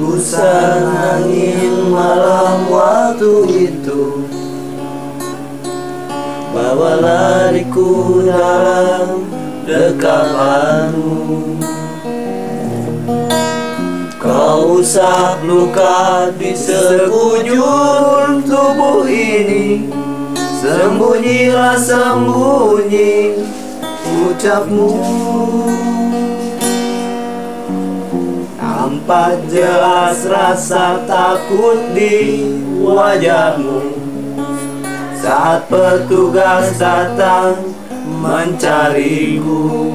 ku angin malam waktu itu. Bawalah lariku dalam dekapanmu Kau usap luka di sekujur tubuh ini. Sembunyilah sembunyi ucapmu. Nampak jelas rasa takut di wajahmu. Saat petugas datang mencariku.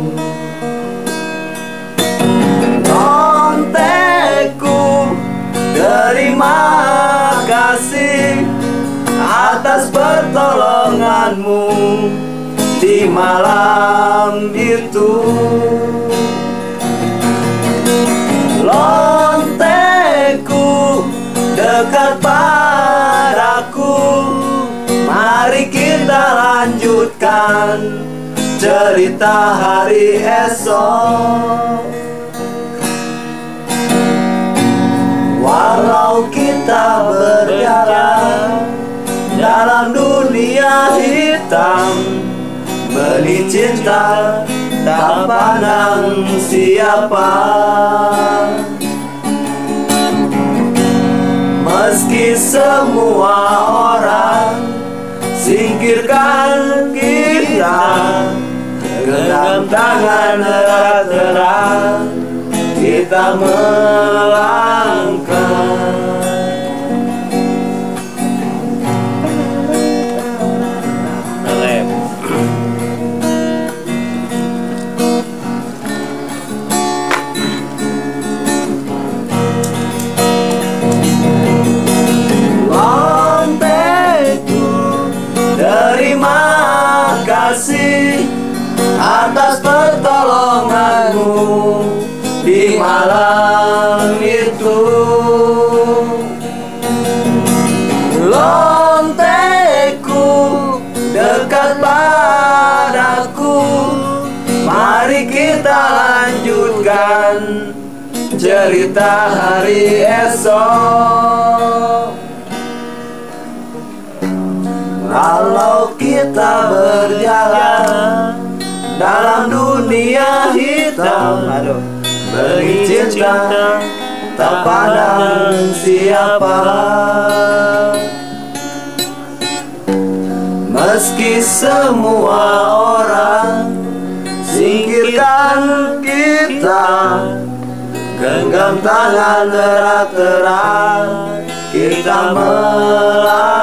Kontekku terima kasih atas pertolonganmu di malam itu dekat padaku. Mari kita lanjutkan cerita hari esok. Walau kita berjalan dalam dunia hitam Beli cinta tak pandang siapa semua orang. Singkirkan kita Genggam tangan erat-erat. Kita melangkah Di malam itu. Lonteku Dekat padaku. Mari kita lanjutkan Cerita hari esok. Kalau kita berjalan aduh, beri cinta tak pandang siapa. Meski semua orang singkirkan kita, genggam tangan erat-erat kita melangkah.